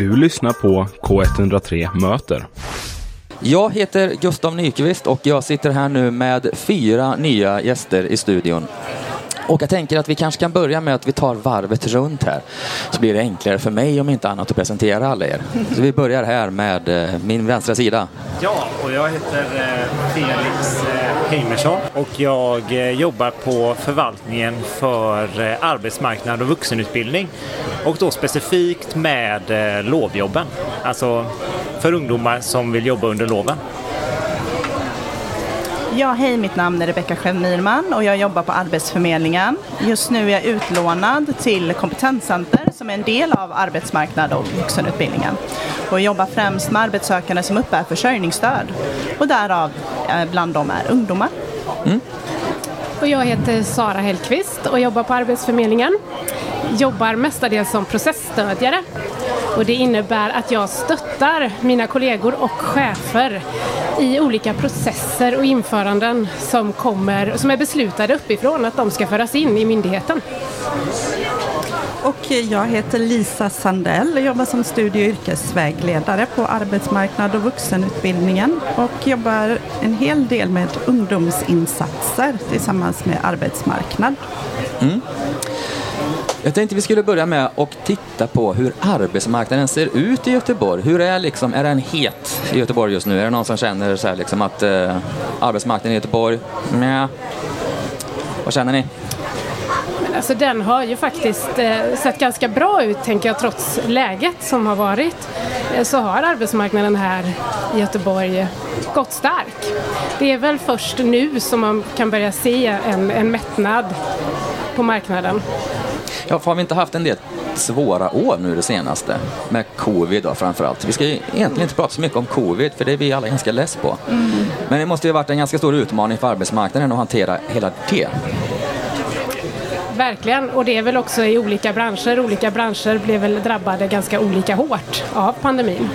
Du lyssnar på K103 Möter. Jag heter Gustav Nyqvist och jag sitter här nu med fyra nya gäster i studion. Och jag tänker att vi kanske kan börja med att vi tar varvet runt här. Så blir det enklare för mig om inte annat att presentera alla er. Så vi börjar här med eh, min vänstra sida. Ja, och jag heter eh, Felix eh, Heimersson och jag eh, jobbar på förvaltningen för eh, arbetsmarknad och vuxenutbildning. Och då specifikt med eh, lovjobben. Alltså för ungdomar som vill jobba under loven. Ja, hej, mitt namn är Rebecka Schemmirman och jag jobbar på Arbetsförmedlingen. Just nu är jag utlånad till Kompetenscenter som är en del av arbetsmarknad och vuxenutbildningen. Och jobbar främst med arbetssökande som uppbär försörjningsstöd och därav eh, bland dem är ungdomar. Och jag heter Sara Hellqvist och jobbar på Arbetsförmedlingen. Jobbar mestadels som processstödjare. Och det innebär att jag stöttar mina kollegor och chefer i olika processer och införanden som, kommer, som är beslutade uppifrån att de ska föras in i myndigheten. Och jag heter Lisa Sandell och jobbar som studie och yrkesvägledare på arbetsmarknad och vuxenutbildningen och jobbar en hel del med ungdomsinsatser tillsammans med arbetsmarknad. Mm. Jag tänkte vi skulle börja med att titta på hur arbetsmarknaden ser ut i Göteborg. Hur är, liksom, är den het i Göteborg just nu? Är det någon som känner så här liksom att eh, arbetsmarknaden i Göteborg, Nja. Vad känner ni? Alltså den har ju faktiskt eh, sett ganska bra ut, tänker jag, trots läget som har varit. Eh, så har arbetsmarknaden här i Göteborg gått stark. Det är väl först nu som man kan börja se en, en mättnad på marknaden. Ja, för har vi inte haft en del svåra år nu det senaste? Med covid då framförallt. Vi ska ju egentligen inte prata så mycket om covid, för det är vi alla ganska less på. Men det måste ju ha varit en ganska stor utmaning för arbetsmarknaden att hantera hela det. Verkligen, och det är väl också i olika branscher. Olika branscher blev väl drabbade ganska olika hårt av pandemin.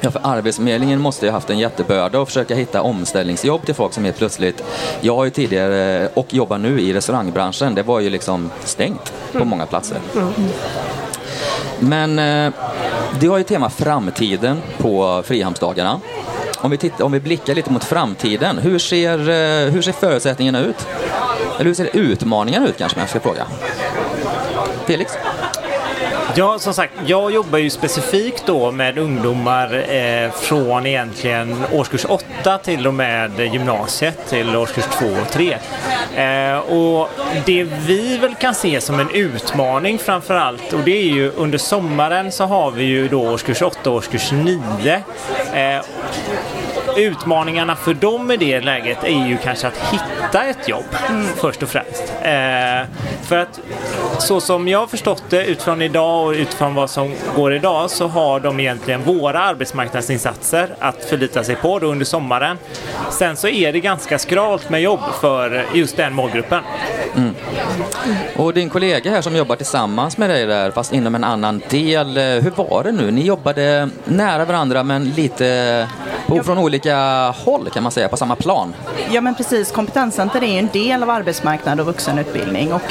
Ja, för Arbetsförmedlingen måste ju ha haft en jättebörda att försöka hitta omställningsjobb till folk som helt plötsligt... Jag har ju tidigare, och jobbar nu i restaurangbranschen, det var ju liksom stängt på många platser. Men eh, du har ju tema framtiden på Frihamnsdagarna. Om vi, tittar, om vi blickar lite mot framtiden, hur ser, eh, hur ser förutsättningarna ut? Eller hur ser utmaningarna ut kanske, om jag ska fråga? Felix? Ja, som sagt, jag jobbar ju specifikt då med ungdomar eh, från egentligen årskurs 8 till och med gymnasiet till årskurs 2 och 3. Eh, och det vi väl kan se som en utmaning framför allt och det är ju under sommaren så har vi ju då årskurs 8 och årskurs 9. Eh, utmaningarna för dem i det läget är ju kanske att hitta ett jobb först och främst. Eh, för att så som jag har förstått det utifrån idag och utifrån vad som går idag så har de egentligen våra arbetsmarknadsinsatser att förlita sig på då under sommaren. Sen så är det ganska skralt med jobb för just den målgruppen. Mm. Och din kollega här som jobbar tillsammans med dig där, fast inom en annan del. Eh, hur var det nu? Ni jobbade nära varandra men lite på, från olika håll kan man säga, på samma plan. Ja men precis, Kompetenscenter är ju en del av arbetsmarknad och vuxenutbildning och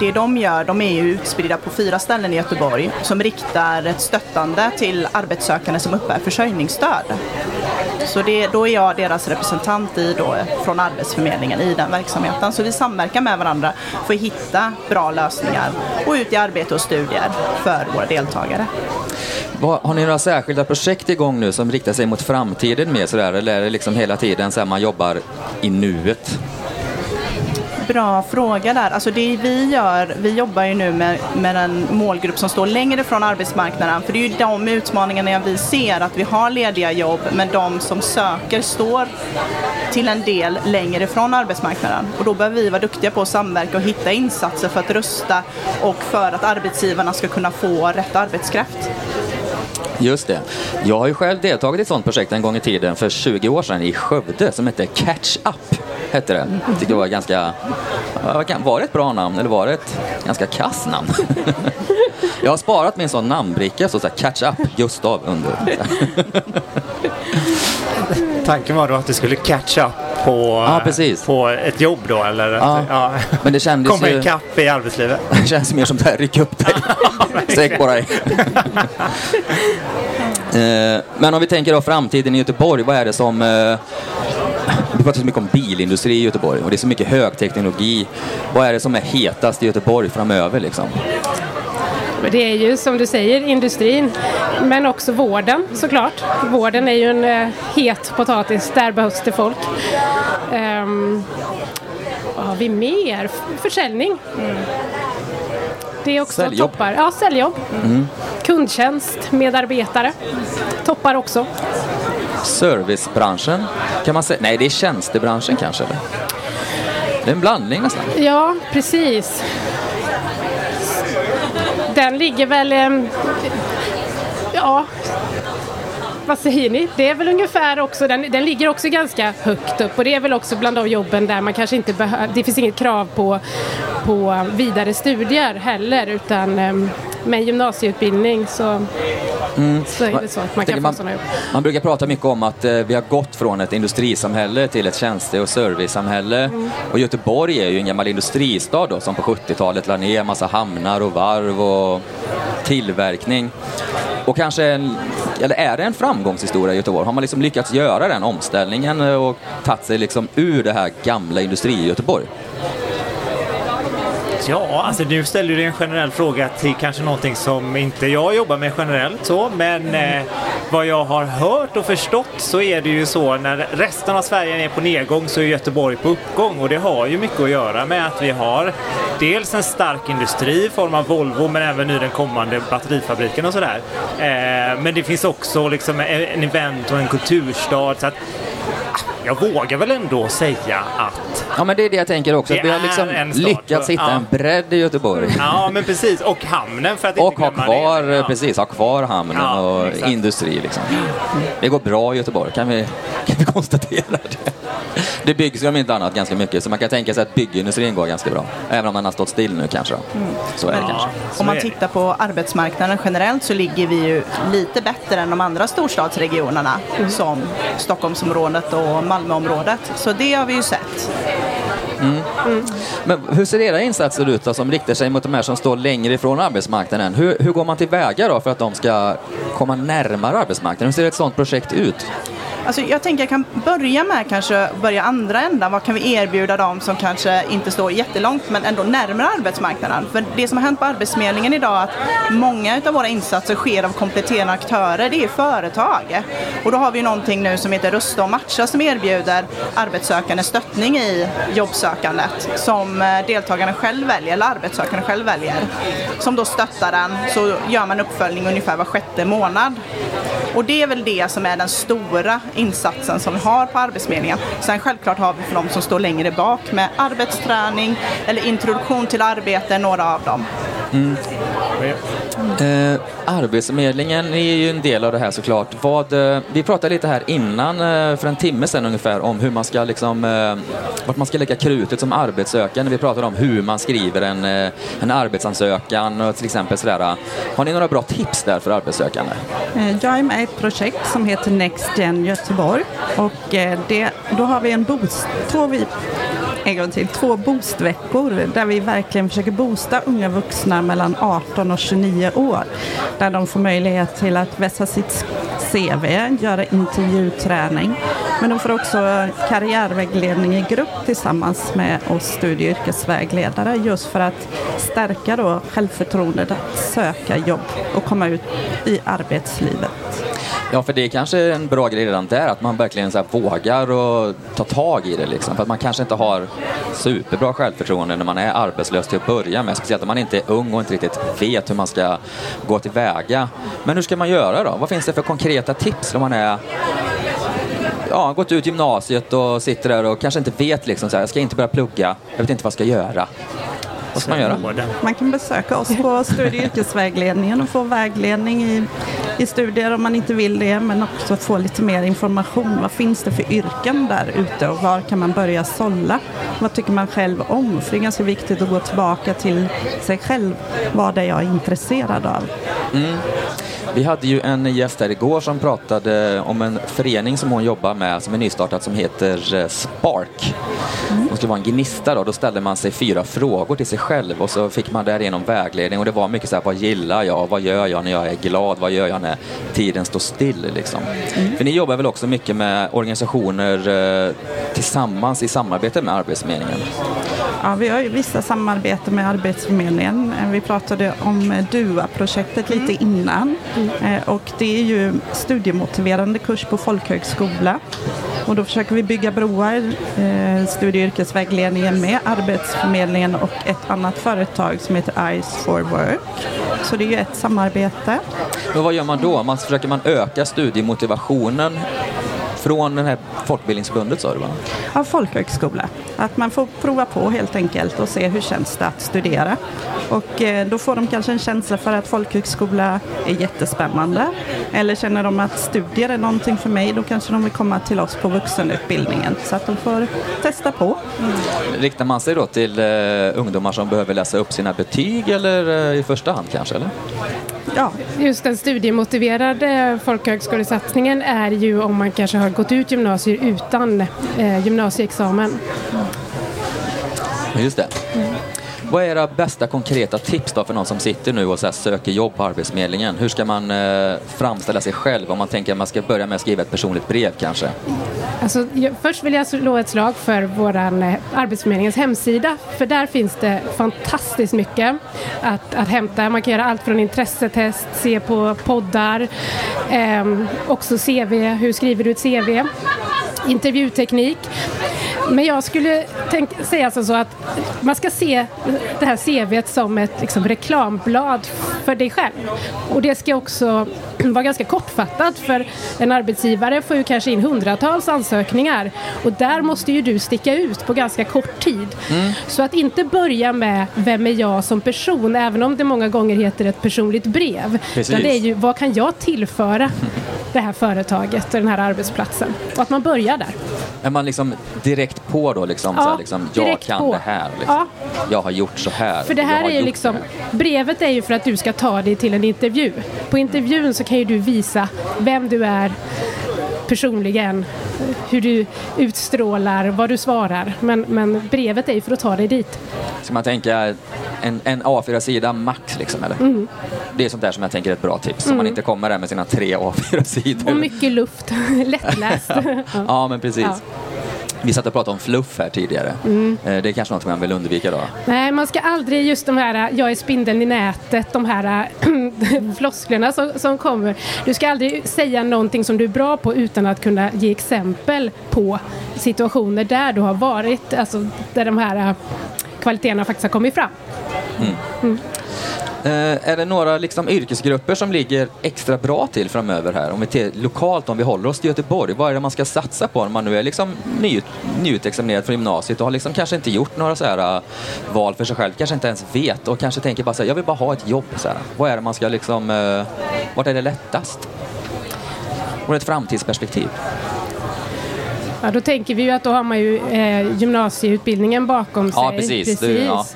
det de gör, de är ju utspridda på fyra ställen i Göteborg som riktar ett stöttande till arbetssökande som uppbär försörjningsstöd. Så det, då är jag deras representant i då, från Arbetsförmedlingen i den verksamheten. Så vi samverkar med varandra för att hitta bra lösningar och ut i arbete och studier för våra deltagare. Vad- Har ni några särskilda projekt igång nu som riktar sig mot framtiden mer sådär? Eller är det liksom hela tiden så här man jobbar i nuet? Bra fråga där. Alltså det vi gör, vi jobbar ju nu med, med en målgrupp som står längre från arbetsmarknaden. För det är ju de utmaningarna vi ser, att vi har lediga jobb men de som söker står till en del längre från arbetsmarknaden. Och då behöver vi vara duktiga på att samverka och hitta insatser för att rusta och för att arbetsgivarna ska kunna få rätt arbetskraft. Just det. Jag har ju själv deltagit i ett sådant projekt en gång i tiden för 20 år sedan i Skövde som hette Catch Up hette det. Jag tyckte det var ganska... Var det ett bra namn eller var det ett ganska kass namn? Jag har sparat min sån namnbricka, så, så här, catch up Gustav under. Tanken var då att du skulle catch up på, precis. på ett jobb då eller? Ja. Ja. Men det kändes Komma ju... ikapp i arbetslivet. Det känns mer som det här, ryck upp dig. Sträck på dig. Eh, Men om vi tänker då framtiden i Göteborg, vad är det som... Vi pratar så mycket om bilindustri i Göteborg och det är så mycket högteknologi. Vad är det som är hetast i Göteborg framöver liksom? Det är ju som du säger industrin, men också vården såklart. Vården är ju en eh, het potatis, där behövs det folk. Um, vad har vi mer? Försäljning. Det är också Säljjobb. toppar. Ja, säljjobb. Kundtjänst, medarbetare. Toppar också. Servicebranschen? Kan man säga? Nej, det är tjänstebranschen kanske. Eller? Det är en blandning nästan. Ja, precis. Den ligger väl... Ja, vad säger ni? Det är väl ungefär också, den, den ligger också ganska högt upp och det är väl också bland de jobben där man kanske inte behöver, det finns inget krav på, på vidare studier heller utan ehm, med gymnasieutbildning så, så är det så att man kan få man, sådana jobb. man brukar prata mycket om att eh, vi har gått från ett industrisamhälle till ett tjänste och servicesamhälle. Mm. Och Göteborg är ju en gammal industristad då, som på 70-talet la ner massa hamnar och varv och tillverkning. Och kanske, en, eller är det en framgångshistoria i Göteborg? Har man liksom lyckats göra den omställningen och tagit sig liksom ur det här gamla industri-Göteborg? Ja, alltså nu ställer du en generell fråga till kanske någonting som inte jag jobbar med generellt så, men eh, vad jag har hört och förstått så är det ju så när resten av Sverige är på nedgång så är Göteborg på uppgång och det har ju mycket att göra med att vi har dels en stark industri i form av Volvo men även nu den kommande batterifabriken och sådär. Eh, men det finns också liksom en event och en kulturstad så att jag vågar väl ändå säga att Ja, men det är det jag tänker också. Vi har är liksom en stad, lyckats hitta ja. en bredd i Göteborg. Ja, men precis. Och hamnen för att Och inte ha glömma kvar, det. Ja. precis, ha kvar hamnen Ja, och exakt. industri liksom. Det går bra i Göteborg, kan vi, kan vi konstatera det. Det byggs ju om inte annat ganska mycket, så man kan tänka sig att byggindustrin går ganska bra. Även om den har stått still nu kanske. då. Så är det Ja, kanske. så Om man tittar på arbetsmarknaden generellt så ligger vi ju lite bättre än de andra storstadsregionerna som Stockholmsområdet och Malmöområdet. Så det har vi ju sett. Mm. Men hur ser era insatser ut då, som riktar sig mot de här som står längre ifrån arbetsmarknaden? Hur, hur går man tillväga då för att de ska komma närmare arbetsmarknaden? Hur ser ett sådant projekt ut? Alltså jag tänker jag kan börja med kanske börja andra ändan. Vad kan vi erbjuda dem som kanske inte står jättelångt men ändå närmare arbetsmarknaden? För det som har hänt på Arbetsförmedlingen idag är att många av våra insatser sker av kompletterande aktörer. Det är företag. Och då har vi någonting nu som heter Rusta och matcha som erbjuder arbetssökande stöttning i jobbsökandet som eh, deltagarna själv väljer eller arbetssökande själv väljer. Som då stöttar den så gör man uppföljning ungefär var sjätte månad. Och det är väl det som är den stora insatsen som vi har på Arbetsförmedlingen. Sen självklart har vi för de som står längre bak med arbetsträning eller introduktion till arbete, några av dem. Eh, Arbetsförmedlingen är ju en del av det här såklart. Vad, eh, vi pratade lite här innan, eh, för en timme sedan ungefär, om hur man ska liksom, eh, vart man ska lägga krutet som arbetssökande. Vi pratade om hur man skriver en, eh, en arbetsansökan och till exempel sådär. Har ni några bra tips där för arbetssökande? Eh, Jag är med ett projekt som heter Next Gen Göteborg. Och eh, det, då har vi en boost, två, en gång till, två boostveckor där vi verkligen försöker boosta unga vuxna mellan 18 och 29 år. Där de får möjlighet till att vässa sitt CV, göra intervjuträning. Men de får också karriärvägledning i grupp tillsammans med oss studie och yrkesvägledare just för att stärka då självförtroendet att söka jobb och komma ut i arbetslivet. Ja, för det är kanske en bra grej redan där, att man verkligen så här vågar och ta tag i det. Liksom. För att man kanske inte har superbra självförtroende när man är arbetslös till att börja med. Speciellt om man inte är ung och inte riktigt vet hur man ska gå tillväga. Men hur ska man göra då? Vad finns det för konkreta tips om man är Ja, gått ut gymnasiet och sitter där och kanske inte vet liksom så här, jag ska inte börja plugga, jag vet inte vad jag ska göra. Vad ska man göra? Man kan besöka oss på studie och yrkesvägledningen och få vägledning i i studier om man inte vill det, men också få lite mer information. Vad finns det för yrken där ute och var kan man börja sålla? Vad tycker man själv om? För det är ganska viktigt att gå tillbaka till sig själv. Vad är jag intresserad av? Mm. Vi hade ju en gäst här igår som pratade om en förening som hon jobbar med som är nystartad som heter eh, Spark. Det skulle vara en gnista då. Då ställde man sig fyra frågor till sig själv och så fick man därigenom vägledning och det var mycket så här, vad gillar jag? Vad gör jag när jag är glad? Vad gör jag när tiden står still? Liksom. För ni jobbar väl också mycket med organisationer eh, tillsammans i samarbete med Arbetsförmedlingen? Ja, vi har ju vissa samarbeten med Arbetsförmedlingen. Eh, Vi pratade om eh, DUA-projektet lite innan. Eh, Och det är ju studiemotiverande kurs på folkhögskola. Och då försöker vi bygga broar, eh, studie och yrkesvägledningen med Arbetsförmedlingen och ett annat företag som heter Eyes for Work. Så det är ju ett samarbete. Men vad gör man då? Man, försöker man öka studiemotivationen från det här Folkbildningsförbundet sa du va? av folkhögskola. Att man får prova på helt enkelt och se hur känns det att studera. Och eh, då får de kanske en känsla för att folkhögskola är jättespännande. Eller känner de att studier är någonting för mig, då kanske de vill komma till oss på vuxenutbildningen. Så att de får testa på. Riktar man sig då till eh, ungdomar som behöver läsa upp sina betyg eller eh, i första hand kanske? Eller? Ja, Just den studiemotiverade folkhögskolesatsningen är ju om man kanske har gått ut gymnasier utan eh, gymnasieexamen. Just det. Vad är era bästa konkreta tips då för någon som sitter nu och så här söker jobb på Arbetsförmedlingen? Hur ska man eh, framställa sig själv om man tänker att man ska börja med att skriva ett personligt brev kanske? Alltså, jag, först vill jag slå ett slag för vår eh, Arbetsförmedlingens hemsida. För där finns det fantastiskt mycket att, att hämta. Man kan göra allt från intressetest, se på poddar, eh, också CV, hur skriver du ett CV? Intervjuteknik. Men jag skulle tänk, säga alltså så att man ska se det här CVt som ett liksom, reklamblad för dig själv. Och det ska också vara ganska kortfattat för en arbetsgivare får ju kanske in hundratals ansökningar och där måste ju du sticka ut på ganska kort tid. Så att inte börja med vem är jag som person, även om det många gånger heter ett personligt brev. Precis. Det är ju vad kan jag tillföra det här företaget och den här arbetsplatsen. Och att man börjar där. Är man liksom direkt på då liksom, Ja, så här, liksom jag kan på. det här. Liksom. Ja. Jag har gjort så här. För det här är liksom, här. brevet är ju för att du ska ta dig till en intervju. På intervjun så kan ju du visa vem du är personligen, hur du utstrålar, vad du svarar. Men, men brevet är ju för att ta dig dit. Ska man tänka en, en A4-sida max liksom eller? Mm. Det är sånt där som jag tänker är ett bra tips. Så man inte kommer där med sina tre A4-sidor. Och mycket luft, lättläst. Ja, men precis. Ja. Vi satt och pratade om fluff här tidigare. Mm. Eh, Det är kanske något man vill undvika då. Nej, man ska aldrig just de här jag är spindeln i nätet, de här flosklerna som, som kommer. Du ska aldrig säga någonting som du är bra på utan att kunna ge exempel på situationer där du har varit, alltså där de här kvaliteterna faktiskt har kommit fram. Eh, är det några liksom, yrkesgrupper som ligger extra bra till framöver här? Om vi till, lokalt, om vi håller oss till Göteborg, vad är det man ska satsa på när man nu är liksom ny, nyutexaminerad från gymnasiet och har liksom kanske inte gjort några så här, uh, val för sig själv, kanske inte ens vet och kanske tänker bara så här, jag vill bara ha ett jobb. Så här. Vad är det man ska liksom, uh, vart är det lättast? Och ett framtidsperspektiv. Ja, då tänker vi ju att då har man ju eh, gymnasieutbildningen bakom sig. Ja, precis. Du, ja.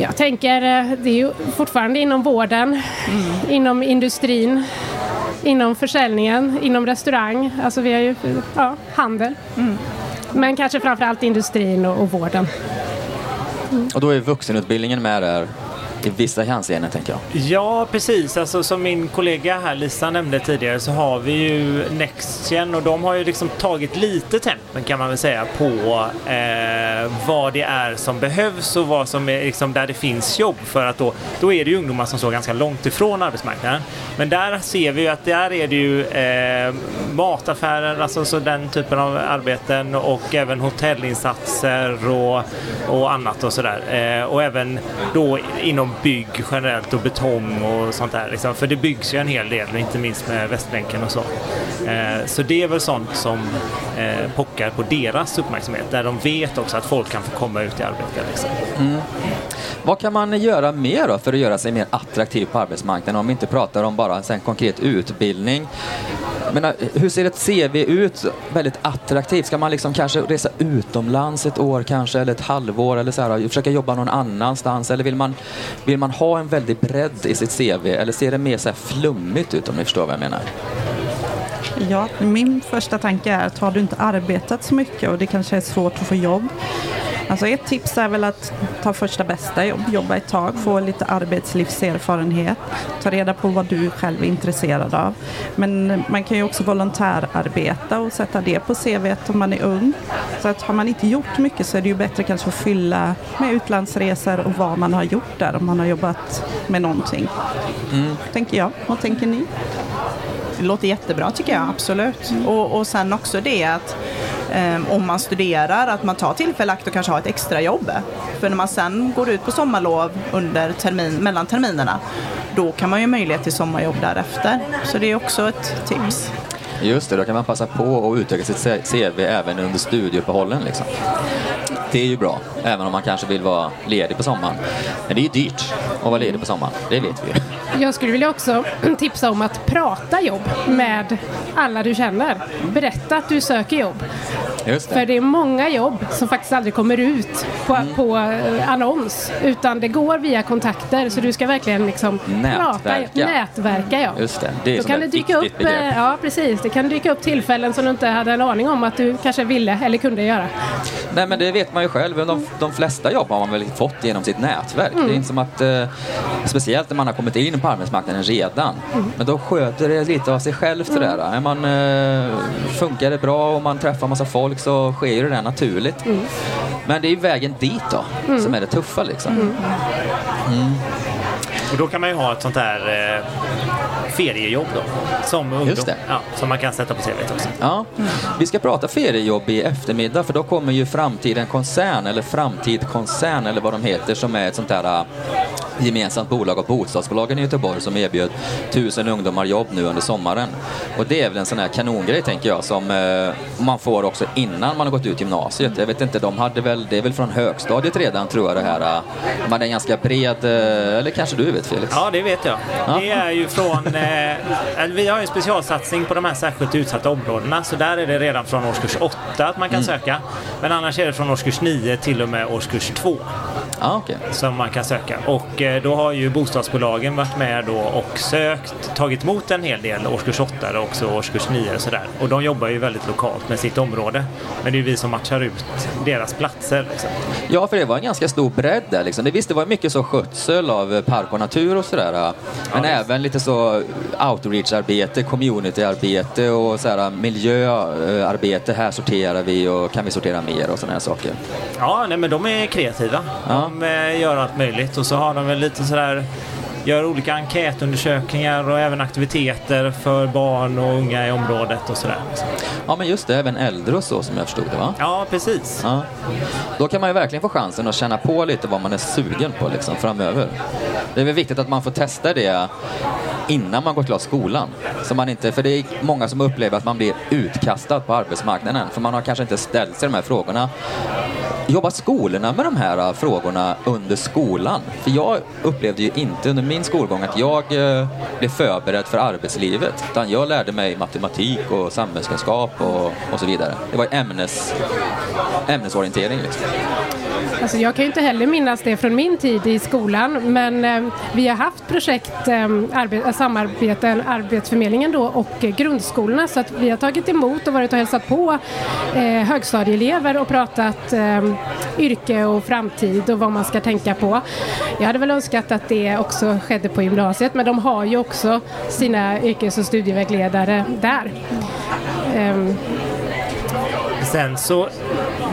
Jag tänker, eh, det är ju fortfarande inom vården, Mm. inom industrin, inom försäljningen, inom restaurang, alltså vi har ju, ja, handel. Mm. Men kanske framförallt industrin och, och vården. Och då är vuxenutbildningen med där i vissa hänseenden, tänker jag. Ja, precis. Alltså, som min kollega här Lisa nämnde tidigare så har vi ju NextGen och de har ju liksom tagit lite tempen kan man väl säga på eh, vad det är som behövs och vad som är liksom där det finns jobb. För att då, då är det ju ungdomar som står ganska långt ifrån arbetsmarknaden. Men där ser vi ju att där är det ju eh, mataffärer, alltså så den typen av arbeten och även hotellinsatser och, och annat och sådär. Eh, och även då inom om bygg generellt och betong och sånt där. Liksom. För det byggs ju en hel del, inte minst med Västlänken och så. Eh, så det är väl sånt som eh, pockar på deras uppmärksamhet, där de vet också att folk kan få komma ut i arbete. Liksom. Mm. Vad kan man göra mer då för att göra sig mer attraktiv på arbetsmarknaden om vi inte pratar om bara en konkret utbildning? Menar, eh, hur ser ett CV ut väldigt attraktivt? Ska man liksom kanske resa utomlands ett år kanske eller ett halvår eller så här, försöka jobba någon annanstans eller vill man, vill man ha en väldig bredd i sitt CV eller ser det mer så här flummigt ut om ni förstår vad jag menar? Ja, min första tanke är att har du inte arbetat så mycket och det kanske är svårt att få jobb. Alltså ett tips är väl att ta första bästa jobb, jobba ett tag, få lite arbetslivserfarenhet, ta reda på vad du själv är intresserad av. Men man kan ju också volontärarbeta och sätta det på CV om man är ung. Så att har man inte gjort mycket så är det ju bättre kanske att fylla med utlandsresor och vad man har gjort där om man har jobbat med någonting. Tänker jag. Vad tänker ni? Det låter jättebra tycker jag, absolut. Och, och sen också det att Ehm, om man studerar, att man tar tillfälle i akt och kanske har ett extrajobb. För när man sen går ut på sommarlov under termin, mellan terminerna, då kan man ju ha möjlighet till sommarjobb därefter. Så det är också ett tips. Just det, då kan man passa på att utöka sitt CV även under studieuppehållen. Liksom. Det är ju bra, även om man kanske vill vara ledig på sommaren. Men det är ju dyrt att vara ledig på sommaren, det vet vi ju. Jag skulle vilja också tipsa om att prata jobb med alla du känner. Berätta att du söker jobb. Just För det. det är många jobb som faktiskt aldrig kommer ut på, Mm. på eh, annons. Utan det går via kontakter. Så du ska verkligen liksom Nätverka. prata. Nätverka. Ja. Just det, det är Då kan det dyka upp, begrepp. eh, ja precis, det kan dyka upp tillfällen som du inte hade en aning om att du kanske ville eller kunde göra. Nej men det vet man ju själv. De, de flesta jobb har man väl fått genom sitt nätverk. Det är inte som att, eh, speciellt när man har kommit in på arbetsmarknaden redan. Men då sköter det lite av sig självt det där. Är man, eh, funkar det bra och man träffar massa folk så sker ju det där naturligt. Men det är vägen dit då som är det tuffa liksom. Och då kan man ju ha ett sånt här eh, feriejobb då, som ungdom. Just det. Ja, som man kan sätta på CVt också. Ja, vi ska prata feriejobb i eftermiddag för då kommer ju Framtiden Koncern eller Framtid Koncern eller vad de heter som är ett sånt äh, gemensamt bolag av bostadsbolagen i Göteborg som erbjöd tusen ungdomar jobb nu under sommaren. Och det är väl en sån här kanongrej tänker jag som eh, man får också innan man har gått ut gymnasiet. Jag vet inte, de hade väl, det är väl från högstadiet redan tror jag det här. äh, Man är ganska bred, eh, eller kanske du vet Felix? Ja, det vet jag. Ja. Det är ju från... Eh, vi har ju en specialsatsning på de här särskilt utsatta områdena. Så där är det redan från årskurs 8 att man kan söka. Men annars är det från årskurs 9 till och med årskurs 2 Ja, okej. som man kan söka. Och eh, då har ju bostadsbolagen varit med då och sökt, tagit emot en hel del årskurs 8 och också årskurs 9 och sådär. Och de jobbar ju väldigt lokalt med sitt område. Men det är ju vi som matchar ut deras platser. Liksom. Ja, för det var en ganska stor bredd där. Liksom. Det, visst, det var mycket så skötsel av eh, park och natur och sådär. Men Ja, även lite så outreach-arbete, community-arbete och så här, miljöarbete. Här sorterar vi och kan vi sortera mer och sådana här saker. Ja, nej, men de är kreativa. De eh, gör allt möjligt och så har de väl lite sådär gör olika enkätundersökningar och även aktiviteter för barn och unga i området och sådär. Ja, men just det, även äldre och så som jag förstod det va? Ja, precis. Ja. Då kan man ju verkligen få chansen att känna på lite vad man är sugen på liksom, framöver. Det är väl viktigt att man får testa det innan man går klart skolan. Så man inte, för det är många som upplever att man blir utkastad på arbetsmarknaden för man har kanske inte ställt sig de här frågorna. Jobbar skolorna med de här äh, frågorna under skolan? För jag upplevde ju inte under min skolgång att jag äh, blev förberedd för arbetslivet. Utan jag lärde mig matematik och samhällskunskap och, och så vidare. Det var ämnes, ämnesorientering. Liksom. Alltså jag kan ju inte heller minnas det från min tid i skolan men eh, vi har haft projekt, eh, samarbeten, Arbetsförmedlingen då och eh, grundskolorna så att vi har tagit emot och varit och hälsat på eh, högstadieelever och pratat eh, yrke och framtid och vad man ska tänka på. Jag hade väl önskat att det också skedde på gymnasiet men de har ju också sina yrkes och studievägledare där. Um. Sen så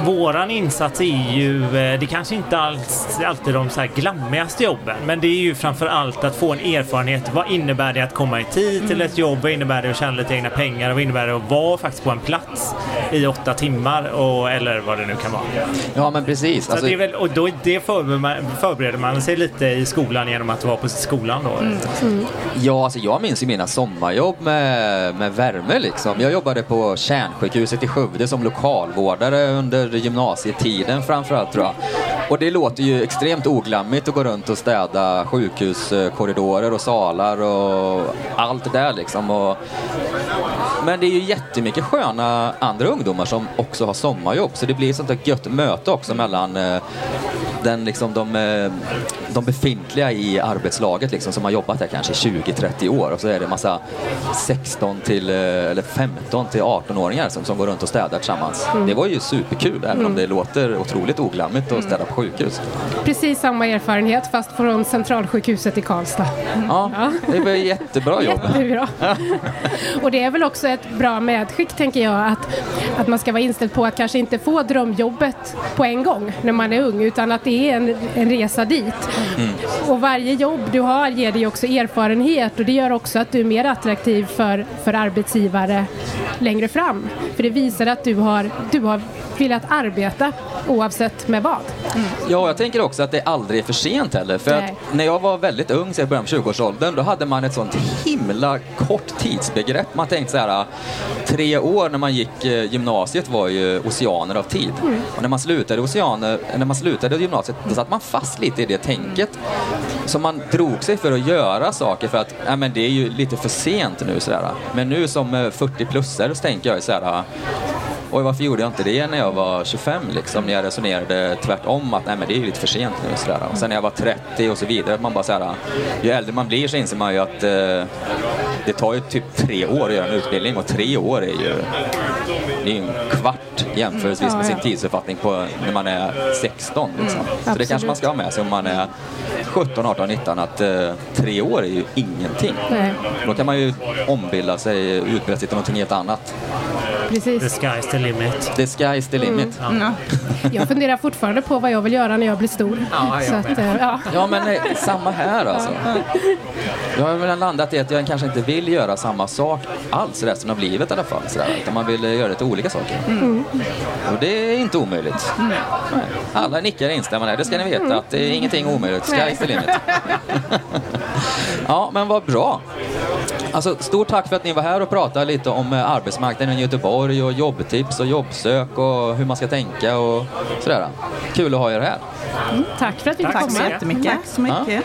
våran insats är ju, eh, det kanske inte alls, alltid de så här glammigaste jobben, men det är ju framför allt att få en erfarenhet. Vad innebär det att komma i tid till ett jobb? Vad innebär det att tjäna lite egna pengar? Vad innebär det att vara faktiskt på en plats i åtta timmar? Och, eller vad det nu kan vara. Ja, men precis. Så Alltså, det är väl, och då, det förbereder man, förbereder man sig lite i skolan genom att vara på skolan då. Ja, alltså jag minns ju mina sommarjobb med, med värme liksom. Jag jobbade på Kärnsjukhuset i Skövde som lokalvårdare under gymnasietiden framförallt tror jag. Och det låter ju extremt oglammigt att gå runt och städa sjukhuskorridorer och salar och allt det där liksom. Och, men det är ju jättemycket sköna andra ungdomar som också har sommarjobb så det blir ett sånt där gött möte också mellan eh, den, liksom, de, eh, de befintliga i arbetslaget liksom, som har jobbat där kanske 20-30 år och så är det massa 16 till, eh, eller 15 till 18-åringar som, som går runt och städar tillsammans. Det var ju superkul även om det låter otroligt oglammigt att städa på sjukhus. Precis samma erfarenhet fast från Centralsjukhuset i Karlstad. Ja, det var jättebra jobb. Jättebra. Och det är väl också ett bra medskick tänker jag att, att man ska vara inställd på att kanske inte få drömjobbet på en gång när man är ung utan att det är en, en resa dit. Och varje jobb du har ger dig också erfarenhet och det gör också att du är mer attraktiv för, för arbetsgivare längre fram. För det visar att du har, du har velat arbeta oavsett med vad. Ja, jag tänker också att det aldrig är för sent heller. För att när jag var väldigt ung, så i början av 20-årsåldern, då hade man ett sånt himla kort tidsbegrepp. Man tänkte så här, tre år när man gick eh, gymnasiet var ju oceaner av tid. Och när man slutade oceaner, när man slutade gymnasiet, då satt man fast lite i det tänket. Så man drog sig för att göra saker för att, äh, men det är ju lite för sent nu sådär. Men nu som eh, 40-plussare så tänker jag såhär, ah, Oj, varför gjorde jag inte det när jag var 25 liksom? När jag resonerade tvärtom att nej men det är ju lite för sent nu sådär. Och sen när jag var 30 och så vidare, att man bara såhär, ah, ju äldre man blir så inser man ju att eh, det tar ju typ tre år att göra en utbildning och tre år är ju, det är ju en kvart jämförelsevis med sin tidsuppfattning på när man är 16 liksom. Så det kanske man ska ha med sig om man är 17, 18, 19 att eh, tre år är ju ingenting. Nej, Då kan man ju ombilda sig, utbilda sig till någonting helt annat. The precis. sky's the limit. The sky's the limit. Jag funderar fortfarande på vad jag vill göra när jag blir stor. Ja, jag Så att, eh, ja. Ja, men eh, samma här alltså. Jag har väl landat i att jag kanske inte vill göra samma sak alls resten av livet i alla fall. Sådär. Utan man vill eh, göra lite olika saker. Och det är inte omöjligt. Nej. Alla nickar instämmande. Det ska ni veta att det är ingenting omöjligt. Sky's the limit. ja, men vad bra. Alltså, stort tack för att ni var här och pratade lite om eh, arbetsmarknaden i Göteborg och jobbtips och jobbsök och hur man ska tänka och sådär. Kul att ha er här. Tack för att vi fick Tack komma. så Jättemycket. Tack så mycket.